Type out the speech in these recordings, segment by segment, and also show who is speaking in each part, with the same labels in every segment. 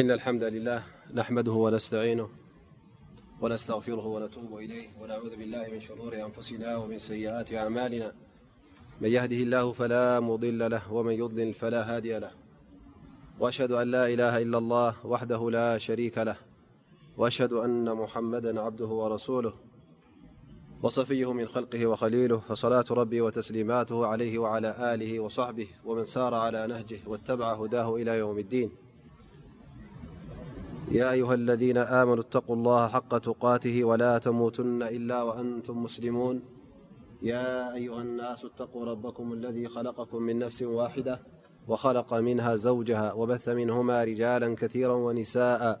Speaker 1: إن الحمد لله نحمده ونستعينه ونستغفره ونتوب إليه ونعوذ بالله من شرور أنفسنا ومن سيئات أعمالنا من يهده الله فلا مضل له ومن يضلل فلا هادي له وأشهد أن لا إله إلا الله وحده لا شريك له وأشهد أن محمدا عبده ورسوله وصفيه من خلقه وخليله فصلاة ربه وتسليماته عليه وعلى آله وصحبه ومن سار على نهجه واتبع هداه إلى يوم الدين يا أيها الذين آمنوا اتقوا الله حق تقاته ولا تموتن إلا وأنتم مسلمون يا أيها الناس اتقوا ربكم الذي خلقكم من نفس واحدة وخلق منها زوجها وبث منهما رجالا كثيرا ونساءا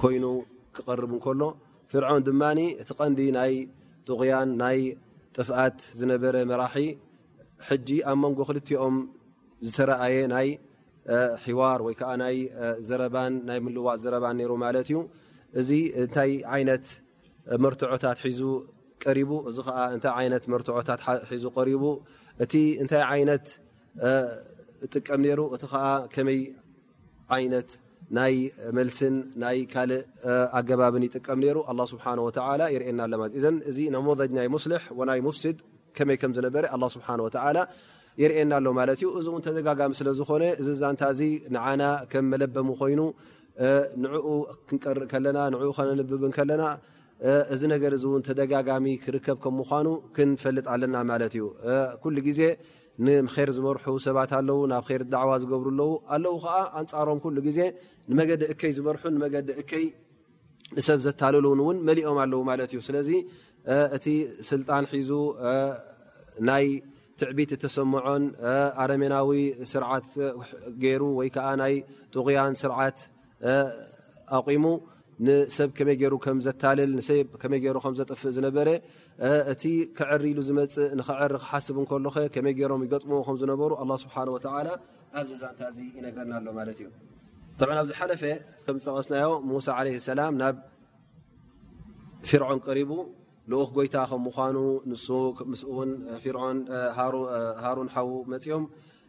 Speaker 1: ኮይኑ ክቀርብ ከሎ ፍርዖን ድማ እቲ ቀንዲ ናይ ጥغያን ናይ ጥፍኣት ዝነበረ መራሒ ሕጂ ኣብ መንጎ ክልኦም ዝተረኣየ ናይ ሒዋር ወይ ዓ ናይ ዘረባን ናይ ምልዋጥ ዘረባን ሩ ማለት እዩ እዚ እንታይ ዓይነት መርትዖታት ሒዙ ቀሪቡ እዚ ከዓ እታይ ይነት መርትዖታት ሒዙ ቀሪቡ እቲ እንታይ ዓይነት ጥቀም ነሩ እቲ ከመይ ዓይነት ናይ መልስን ናይ ካልእ ኣገባብን ይጥቀም ነሩ ኣላ ስብሓን ወተላ የርእና ኣለማ እዘ እዚ ነሞዘጅ ናይ ሙስልሕ ወናይ ሙፍሲድ ከመይ ከም ዝነበረ ኣላ ስብሓን ወተላ የርእና ኣሎ ማለት እዩ እዚ እውን ተደጋጋሚ ስለ ዝኾነ እዚ ዛንታ እዚ ንዓና ከም መለበሚ ኮይኑ ንዕኡ ክንቀርእ ከለና ንኡ ከነንብብ ከለና እዚ ነገር እዚ እውን ተደጋጋሚ ክርከብ ከም ምኳኑ ክንፈልጥ ኣለና ማለት እዩ ኩሉ ግዜ ንር ዝመርሑ ሰባት ኣለው ናብ ር ዳዕዋ ዝገብሩ ኣለው ኣለው ከዓ ኣንፃሮም ኩሉ ግዜ ንመገዲ እከይ ዝመርሑ ንመገዲ እከይ ንሰብ ዘታልሉን እውን መሊኦም ኣለው ማለት እዩ ስለዚ እቲ ስልጣን ሒዙ ናይ ትዕቢት እተሰምዖን ኣረሜናዊ ስርዓት ገይሩ ወይከዓ ናይ ጥቁያን ስርዓት ኣቂሙ ንሰብ ከመይ ገሩ ከም ዘታልል ንሰብ ከመይ ገሩ ከም ዘጥፍእ ዝነበረ እቲ ክዕሪ ኢሉ ዝመፅእ ንክዕሪ ክሓስብ እንከሎ ኸ ከመይ ገሮም ይገጥምዎ ከም ዝነበሩ ኣላ ስብሓን ወተላ ኣብዚ ዛንታ እዚ ይነግረና ኣሎ ማለት እዩ ብ ኣብ ዝሓለፈ ከም ዝጠቀስናዮ ሙሳ ዓለ ሰላም ናብ ፊርዖን ቀሪቡ ልኡክ ጎይታ ከም ምኳኑ ንሱ ምስኡውን ፊርዖን ሃሩን ሓዉ መፅኦም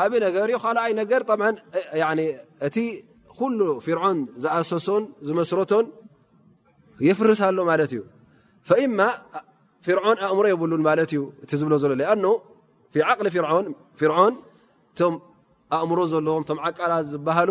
Speaker 1: ዓብ ነገር ዩ ካኣይ ነገር እቲ ኩሉ ፍርዖን ዝኣሰሶን ዝመስረቶን የፍርስ ኣሎ ማለት እዩ ፈኢማ ፍርዖን ኣእምሮ የብሉን ማለት እዩ እቲ ዝብሎ ዘሎ ኣ ዓቅሊ ፍርዖን እቶም ኣእምሮ ዘለዎም ቶም ዓቃላት ዝበሃሉ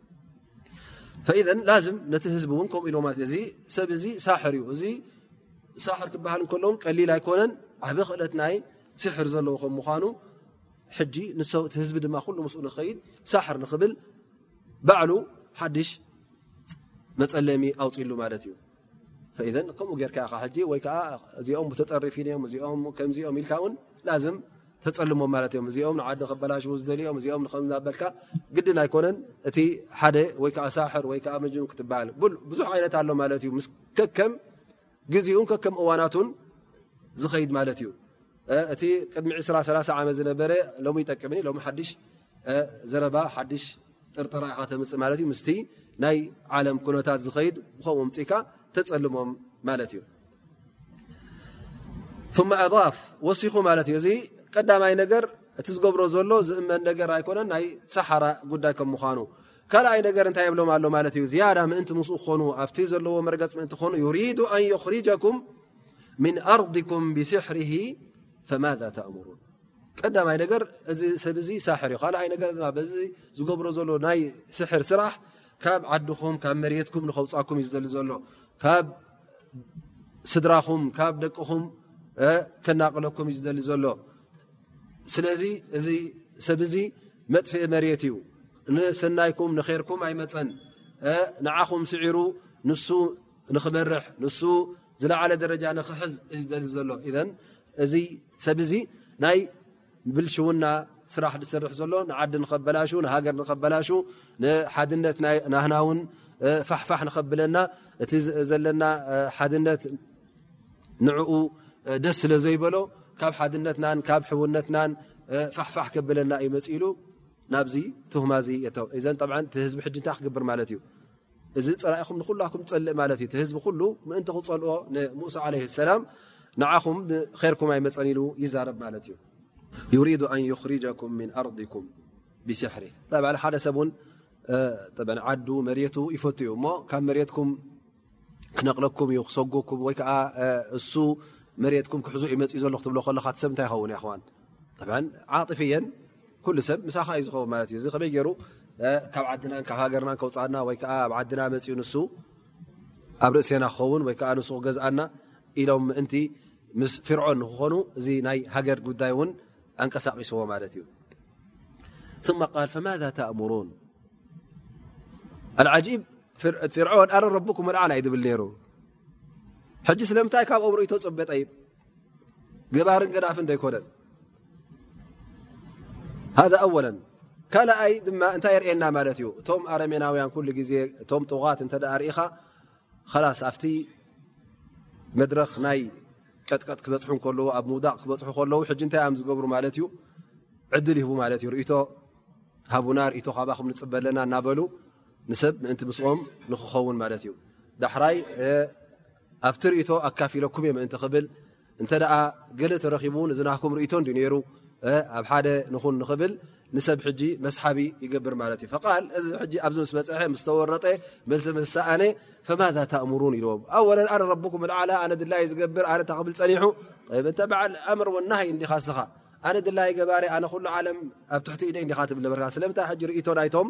Speaker 1: ነቲ ህዝቢ ን ከምኡ ኢ እ ሰብ እ ሳሕር ዩ እዚ ሳሕር ክበሃል ከለ ቀሊል ኣይኮነን ዓብ ክእለት ናይ ስሕር ዘለዎ ከ ምኑ ህዝቢ ድማ ሉ ምስ ንኸይድ ሳሕር ንኽብል ባዕሉ ሓድሽ መፀለሚ ኣውፅሉ ማለት እዩ ከምኡ ጌርካ ኢኻ ሕጂ ወይ ከዓ እዚኦም ተጠሪፊን እዮም እዚኦም ከምዚኦም ኢልካ ውን ላዝም ተፀልሞ ማለት እዮም እዚኦም ንዓዲ ከበላሽ ዝደልኦም እዚኦም ንከምናበልካ ግድን ኣይኮነን እቲ ሓደ ወይ ከዓ ሳሕር ወይ ከዓ መጅን ክትበሃል ብዙሕ ዓይነት ኣሎ ማለት እዩ ምስ ከከም ግዜኡን ከከም እዋናቱን ዝኸይድ ማለት እዩ እቲ ቅድሚ ዕስራ ሰላ ዓመት ዝነበረ ሎሚ ይጠቅምኒ ሎሚ ሓድሽ ዘረባ ሓድሽ ጥርጠራ ኢኻ ተምፅእ ማለት እዩ ምስቲ ናይ ዓለም ኩነታት ዝኸይድ ብከምኡ ምፅእካ ተፀልሞም ማለት እዩ ثم ኣضፍ ወሲኹ ማለት እዩ እዚ ቀዳማይ ነገር እቲ ዝገብሮ ዘሎ ዝእመን ነገር ኣይኮነን ናይ ሰሓራ ጉዳይ ከም ምዃኑ ካልኣይ ነገር እንታይ የብሎም ኣሎ ማለት እዩ ዝያዳ ምእንቲ ምስኡ ክኾኑ ኣብቲ ዘለዎ መርገፅ ምእንቲ ክኾኑ ዩሪዱ ኣን ዩኽሪጀኩም ምን ኣርضኩም ብስሕር ፈማذ ተእምሩን ቀዳማይ ነገር እዚ ሰብ እዚ ሳሕር እዩ ካልኣይ ነገር ድማ በዚ ዝገብሮ ዘሎ ናይ ስሕር ስራሕ ካብ ዓድኹም ካብ መሬትኩም ንኸውፃኩም እዩ ዝደሊ ዘሎ ካብ ስድራኹም ካብ ደቅኹም ከናቅለኩም እዩ ዝደሊ ዘሎ ስለዚ እዚ ሰብ እዚ መጥፍኢ መሬት እዩ ንሰናይኩም ንኼርኩም ኣይመፀን ንዓኹም ስዒሩ ንሱ ንኽመርሕ ንሱ ዝለዓለ ደረጃ ንኽሕዝ እዩ ዝደሊ ዘሎ እዚ ሰብ እዚ ናይ ብልሽውና ስራሕ ዝሰርሕ ዘሎ ንዓዲ ንከበላሹ ንሃገር ንከበላሹ ንሓድነት ናና ውን ፋሕፋሕ ንከብለና እቲ ዘለና ሓድነት ንዕኡ ደስ ስለ ዘይበሎ ካብ ሓድነትናን ካብ ሕውነትናን ፋሕፋሕ ከብለና እዩ መፅሉ ናብዚ ትህማ እ ዘ ህዝቢ ሕጂ እንታይ ክገብር ማለት እዩ እዚ ፀላኢኹም ንኩላኩም ዝፀልእ ማለት እዩ ህዝቢ ኩሉ ምእንቲ ክፀልኦ ንሙሳ ለ ሰላም ንዓኹም ርኩም ኣይመፀን ኢሉ ይዛረብ ማለት እዩ ዩሪዱ ኣን ይኽርጀኩም ምን ኣርضኩም ብስሕሪ ሓደ ሰብ ውን ዓዱ መሬቱ ይፈት እዩ እሞ ካብ መሬትኩም ክነቕለኩም እዩ ክሰጉኩም ወይከዓ እሱ መሬትኩም ክሕዙ እይመፅኡ ዘሎ ክትብሎ ከለካ ሰብ እንታይ ይኸውን ን ዓጥፍየን ኩሉ ሰብ ምሳኻ እዩ ዝኸውን ማለት እዩ እዚ ከመይ ገይሩ ካብ ዓድና ካብ ሃገርና ከውፅኣና ወይ ከዓ ኣብ ዓድና መፅኡ ንሱ ኣብ ርእሴና ክኸውን ወይ ከዓ ንሱ ክገዝኣና ኢሎም ምእንቲ ምስ ፍርዖን ንክኾኑ እዚ ናይ ሃገር ጉዳይ እውን ኣንቀሳቂስዎ ማለት እዩ ثم ቃል ፈማذ ተእምሩን ዓጂብ ፍርዖን ኣረ ረብኩም ኣዓላ እዩ ዝብል ነይሩ ሕጂ ስለምንታይ ካብኦም ርእቶ ፅበጠይ ገባርን ገዳፍን ዘይኮነን ሃ ኣወለ ካልኣይ ድማ እንታይ የርእየና ማለት እዩ እቶም ኣረሜናውያን ኩሉ ግዜ እቶም ጥቓት እንተ ርእኻ ላስ ኣብቲ መድረኽ ናይ ቀጥቀጥ ክበፅሑ ከለዎ ኣብ ምውዳቕ ክበፅሑ ከለዉ ሕጂ እንታይ ም ዝገብሩ ማለት እዩ ዕድል ይህቡ ማለት እዩ ርእቶ ሃቡና ርእቶ ካባኹም ንፅበ ኣለና እናበሉ ንሰብ ምእንቲ ምስኦም ንክኸውን ማለት እዩ ዳሕራይ ኣብቲ ርእቶ ኣካፊለኩም እየ ምእንቲ ክብል እንተ ገለ ተረኪቡ እውን እዚ ናኩም ርእቶ እንዲ ነይሩ ኣብ ሓደ ንኹን ንክብል ንሰብ ሕጂ መስሓቢ ይገብር ማለት እዩ ፈቃል እዚ ሕጂ ኣብዚ ምስ በፀሐ ምስ ተወረጠ መልሲ ምስ ሰኣነ ፈማዛ ተእምሩን ኢልዎም ኣወለ ኣነ ረብኩም ልዓላ ኣነ ድላይ ዝገብር ኣነ እንታይ ክብል ፀኒሑ እንተ በዓል ኣምር ወናሃይ እንዲኻ ስኻ ኣነ ድላይ ገባሪ ኣነ ኩሉ ዓለም ኣብ ትሕቲ ኢደይ እንዲኻ ትብል ነበርካ ስለምንታይ ሕጂ ርእቶ ናይቶም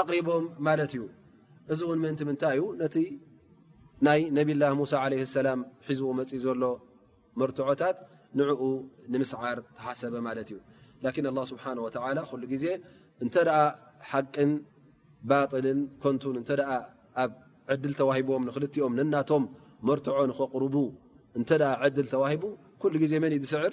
Speaker 1: ኣቕሪቦም ማለት እዩ እዚ እውን ምእንቲ ምንታይ እዩ ነቲ ናይ ነብላ ሙሳ ለ ሰላም ሒዝዎ መፅኢ ዘሎ መርትዖታት ንዕኡ ንምስዓር ተሓሰበ ማለት እዩ ላኪን ኣላ ስብሓን ወተላ ኩሉ ግዜ እንተ ሓቅን ባጥልን ኮንቱን እተ ኣብ ዕድል ተዋሂቦዎም ንክልቲኦም ነናቶም መርትዖ ንከቕርቡ እንተ ዕድል ተዋሂቡ ኩሉ ግዜ መን እዩ ዝስዕር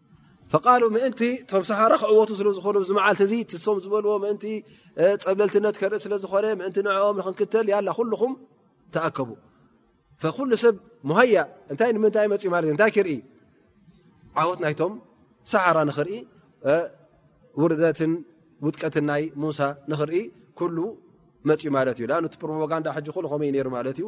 Speaker 1: ፈቃሉ ምእንቲ ቶም ሰሓራ ክዕወቱ ስለ ዝኾኑ ዚ መዓልቲ እዚ ትሶም ዝበልዎ ምእንቲ ፀብለልትነት ከርኢ ስለ ዝኾነ ምእንቲ ንዕኦም ንክንክተል ያላ ኩልኹም ተኣከቡ ኩሉ ሰብ ሙሃያ እንታይ ንምንታይ መፅኢ ማለት እ እንታይ ክርኢ ዓወት ናይቶም ሰሓራ ንክርኢ ውርደትን ውጥቀትን ናይ ሙሳ ንክርኢ ኩሉ መፅኡ ማለት እዩ ን ፕሮፓጋንዳ ሕጂ ኩሉ ከምይ ነይሩ ማለት እዩ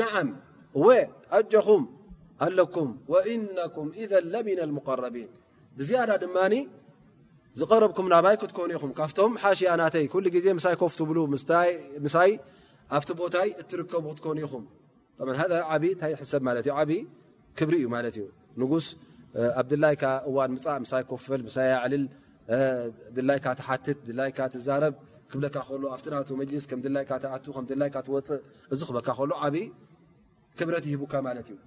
Speaker 1: ነዓም እወ ኣጆኹም ኣለኩም ወኢነኩም ኢዘን ለሚና ልሙቀረቢን ብዝያዳ ድማ ዝቐረብኩም ናባይ ክትኮኑ ኢኹም ካብቶም ሓሽያ ናተይ ኩሉ ግዜ ምሳይ ኮፍ ትብሉ ምሳይ ኣብቲ ቦታይ እትርከቡ ክትኮኑ ኢኹም ዓብ ታይ ሕሰብ ማለት እዩ ዓብይ ክብሪ እዩ ማለት እዩ ንጉስ ኣብ ድላይካ እዋን ምፃእ ምሳይ ኮፍበል ምሳይ ኣዕልል ድላይካ ትሓትት ድላይካ ትዛረብ ክብለካ ከሎ ኣብቲ ናቱ መጅሊስ ከም ድላይካ ትኣ ከም ድላይካ ትወፅእ እዚ ክበካ ከሎ ዓብይ ክብረት ይህቡካ ማለት እዩ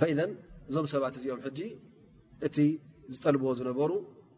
Speaker 1: ፈኢዘን እዞም ሰባት እዚኦም ሕጂ እቲ ዝጠልብዎ ዝነበሩ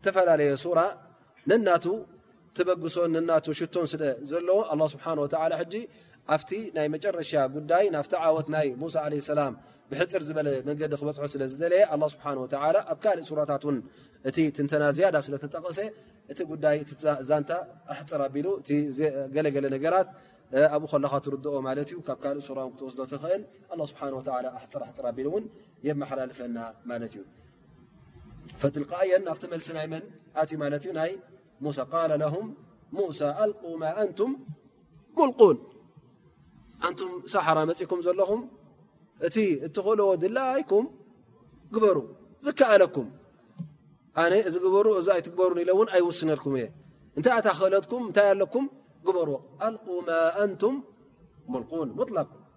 Speaker 1: እተፈላለየ ሱራ ነናቱ ተበግሶን ነናቱ ሽቶን ስለ ዘለዎ ኣላ ስብሓን ወተላ ሕጂ ኣብቲ ናይ መጨረሻ ጉዳይ ናብቲ ዓወት ናይ ሙሳ ዓለ ሰላም ብሕፅር ዝበለ መንገዲ ክበፅሖ ስለ ዝደለየ ኣላ ስብሓን ወተላ ኣብ ካልእ ሱራታት ውን እቲ ትንተና ዝያዳ ስለ ተጠቐሰ እቲ ጉዳይ ዛንታ ኣሕፅር ኣቢሉ እቲ ገለገለ ነገራት ኣብኡ ከለኻ ትርድኦ ማለት እዩ ካብ ካልእ ሱራ ክትወስዶ ትኽእል ኣላ ስብሓን ወተላ ኣሕፅር ኣሕፅር ኣቢሉ እውን የመሓላልፈና ማለት እዩ ፈትልቃኣየን ናብቲ መልሲ ናይ መን ኣትዩ ማለት እዩ ናይ ሙሳ ቃል ለሁም ሙሳ ኣልቁ ማ ኣንቱም ሙልቁን ኣንቱም ሳሓራ መፅእኩም ዘለኹም እቲ እትኽእልዎ ድላይኩም ግበሩ ዝከኣለኩም ኣነ እዚ ግበሩ እዚ ኣይትግበሩ ኢለ እውን ኣይውስነልኩም እየ እንታይ ኣታ ክእለትኩም እንታይ ኣለኩም ግበሩ ኣልቁ ማ ኣንቱም ሙልቁን ሙጥላቅ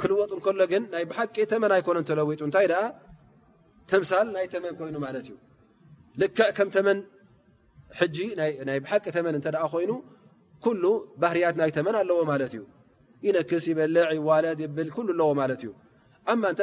Speaker 1: ክልወጡ ከሎ ግን ናይ ብሓቂ ተመን ኣይኮነን ተለዊጡ እንታይ ደኣ ተምሳል ናይ ተመን ኮይኑ ማለት እዩ ልክዕ ከም ተመን ሕጂ ናይ ብሓቂ ተመን እንተ ኮይኑ ኩሉ ባህርያት ናይ ተመን ኣለዎ ማለት እዩ ይነክስ ይበልዕ ይዋለድ ይብል ኩሉ ኣለዎ ማለት እዩ ኣማ እንተ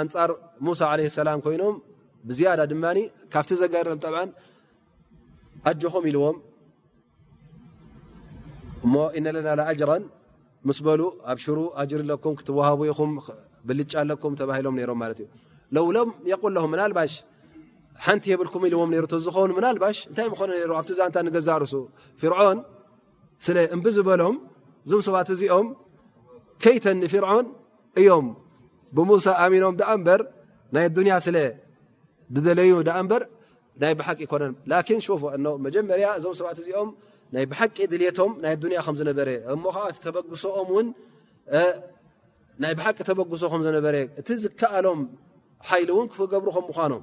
Speaker 1: ኣንፃር ሙሳ ለ ሰላም ኮይኖም ብዝያዳ ድማ ካብቲ ዘገርም ጠብ ኣጆኹም ኢልዎም እሞ ኢነለና ኣጅረን ምስ በሉ ኣብ ሽሩ ኣጅር ኣለኩም ክትወሃቡ ኢኹም ብልጫ ኣለኩም ተባሂሎም ነሮም ማለት እዩ ለውሎም የቁል ለኹም ምናልባሽ ሓንቲ የብልኩም ኢልዎም ሩ ዝኸውን ምናልባሽ እንታይ ምኾነ ሩ ኣብቲ ዛንታ ንገዛርሱ ፍርዖን ስለ እምቢ ዝበሎም እዞም ሰባት እዚኦም ከይተን ንፍርዖን እዮም ብሙሳ ኣሚኖም ዳኣ እምበር ናይ ኣዱንያ ስለ ዝደለዩ ዳኣ እምበር ናይ ብሓቂ ይኮነን ላኪን ሾፉ እኖ መጀመርያ እዞም ሰባት እዚኦም ናይ ብሓቂ ድልቶም ናይ ኣዱንያ ከም ዝነበረ እሞ ከዓ እቲ ተበግሶኦም እውን ናይ ብሓቂ ተበግሶ ከም ዝነበረ እቲ ዝከኣሎም ሓይሊ እውን ክገብሩ ከም ምኳኖም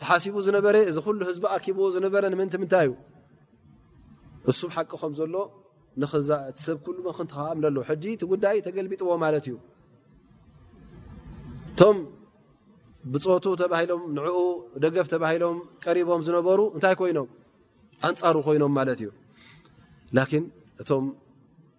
Speaker 1: ተሓሲቡ ዝነበረ እዚ ኩሉ ህዝቢ ኣኪብዎ ዝነበረ ንምንቲ ምንታይ እዩ እሱ ሓቂ ከም ዘሎ ንክዛእትሰብ ኩሉ መክንተካኣምለ ኣሎ ሕጂ እቲ ጉዳይ ተገልቢጥዎ ማለት እዩ እቶም ብፆቱ ተባሂሎም ንዕኡ ደገፍ ተባሂሎም ቀሪቦም ዝነበሩ እንታይ ኮይኖም ኣንፃሩ ኮይኖም ማለት እዩ ላኪን እቶም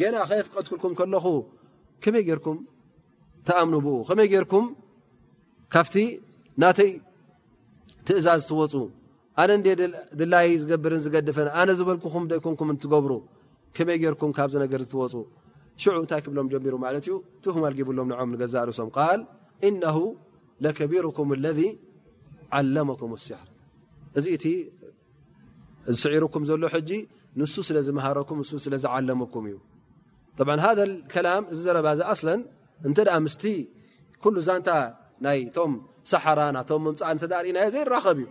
Speaker 1: ገና ከየፍቀድኩልኩም ከለኹ ከመይ ጌርኩም ተኣምኑ ብኡ ከመይ ጌርኩም ካብቲ ናተይ ትእዛዝ ትወፁ ኣነ ን ድላይ ዝገብርን ዝገድፈን ኣነ ዝበልኩኹም ደይኮንኩም እትገብሩ ከመይ ጌርኩም ካብዚ ነገር ዝትወፁ ሽዑ እንታይ ክብሎም ጀሚሩ ማለት እዩ ትም ኣልጊብሎም ንዖም ንገዛእ ርእሶም ቃል እነ ለከቢርኩም ለذ ዓለመኩም ስሕር እዚ እቲ ዝስዒሩኩም ዘሎ ሕጂ ንሱ ስለ ዝመሃረኩም ንሱ ስለ ዝዓለምኩም እዩ ሃ ከላም እዚ ዘረባ እዚ ኣስለን እንተ ምስቲ ኩሉ ዛንታ ናይቶም ሰሓራ ናቶም ምምፃእ እተ ርእናዮ ዘይራኸብ እዩ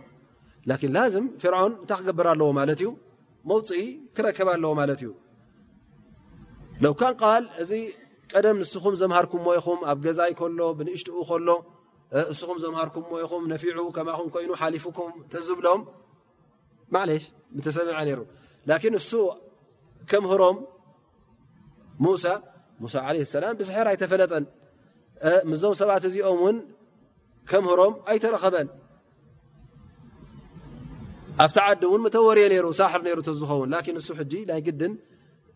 Speaker 1: ላን ላዝም ፍርዖን እንታይ ክገብር ኣለዎ ማለት እዩ መውፅኢ ክረከብ ኣለዎ ማለት እዩ ለውካን ቃል እዚ ቀደም ንስኹም ዘምሃርኩምዎ ኢኹም ኣብ ገዛይ ከሎ ብንእሽትኡ ከሎ እስኹም ዘምሃርኩምዎ ኢኹም ነፊዑ ከማኹም ኮይኑ ሓሊፉኩም ተዝብሎም ማለሽ ምተሰምዐ ነይሩ ላኪን እሱ ከምህሮም ሙሳ ሙሳ ዓለ ሰላም ብስሕር ኣይተፈለጠን ምስዞም ሰባት እዚኦም እውን ከምህሮም ኣይተረኸበን ኣብቲ ዓዲ እውን ምተወርየ ነይሩ ሳሕር ነይሩ ተዝኸውን ላኪን እሱ ሕጂ ናይ ግድን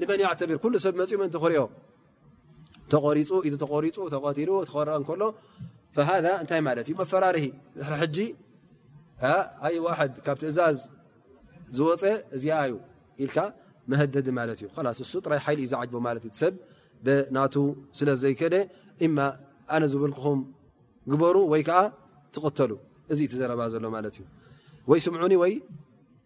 Speaker 1: ልመን ያዕተብር ኩሉ ሰብ መፅኡ መን ክሪኦ ተቆሪፁ ኢዱ ተቆሪፁ ተቀትሉ ተኸረአ ከሎ ሃذ እንታይ ማለት እዩ መፈራርሂ ድሕሪ ሕጂ ኣይ ዋሕድ ካብ ትእዛዝ ዝወፀ እዚኣ እዩ ኢልካ መሀደዲ ማለት እዩ ላስ እሱ ጥራይ ሓይሊ እዩ ዝዓጅቦ ማለት እዩ ሰብ ብናቱ ስለ ዘይከደ እማ ኣነ ዝብልክኹም ግበሩ ወይ ከዓ ትቕተሉ እዚ እቲ ዘረባ ዘሎ ማለት እዩ ወይ ስምዑኒ ወይ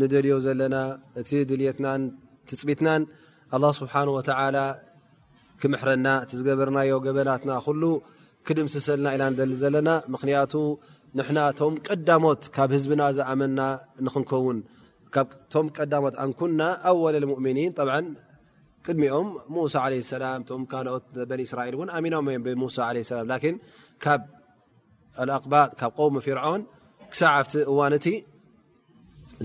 Speaker 1: ንደልዮ ዘለና እቲ ድልትናን ትፅቢትናን ኣላ ስብሓን ወተላ ክምሕረና እቲ ዝገበርናዮ ገበናትና ኩሉ ክድምስሰልና ኢና ንደሊ ዘለና ምክንያቱ ንሕና ቶም ቀዳሞት ካብ ህዝብና ዝኣመና ንክንከውን ካብቶም ቀዳሞት ኣንኩና ኣወለ ሙእምኒን ቅድሚኦም ሙሳ ለ ሰላም ቶም ካልኦት በኒ እስራኤል እውን ኣሚኖም ም ብሙሳ ለ ሰላም ን ካብ ኣባጥ ካብ ም ፍርዖን ክሳዕ ኣብቲ እዋን እቲ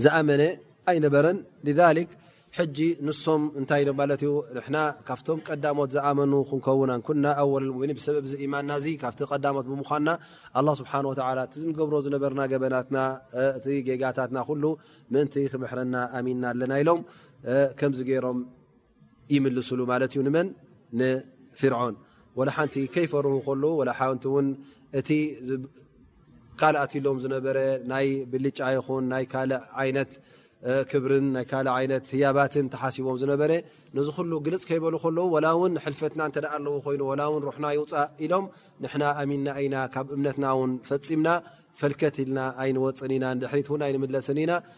Speaker 1: ዝኣመነ ኣይነበረን ሕጂ ንሶም እንታይ ዶም ማለት እዩ ንና ካብቶም ቀዳሞት ዝኣመኑ ክንከውን ኣንኩና ኣወል ን ብሰበብ ዚ ኢማና እዚ ካብቲ ቀዳሞት ብምኳና ኣላ ስብሓን ወላ እቲ ዝንገብሮ ዝነበርና ገበናትና እቲ ጌጋታትና ኩሉ ምእንቲ ክምሕረና ኣሚንና ኣለና ኢሎም ከምዚ ገይሮም ይምልስሉ ማለት እዩ ንመን ንፊርዖን ወላ ሓንቲ ከይፈርሁ ከለዉ ወላ ሓንቲ ውን እቲ ቃል ኣትሎም ዝነበረ ናይ ብልጫ ይኹን ናይ ካልእ ዓይነት ክብርን ናይ ካል ዓይነት ህያባትን ተሓሲቦም ዝነበረ ነዚ ኩሉ ግልፅ ከይበሉ ከለዉ ወላ ውን ሕልፈትና እተ ኣለዉ ኮይኑ ወላ ውን ሩሕና ይውፃእ ኢሎም ንሕና ኣሚና ኢና ካብ እምነትና ውን ፈፂምና ፈልከት ኢልና ኣይንወፅን ኢና ንድሕሪት ውን ኣይንምለስን ኢና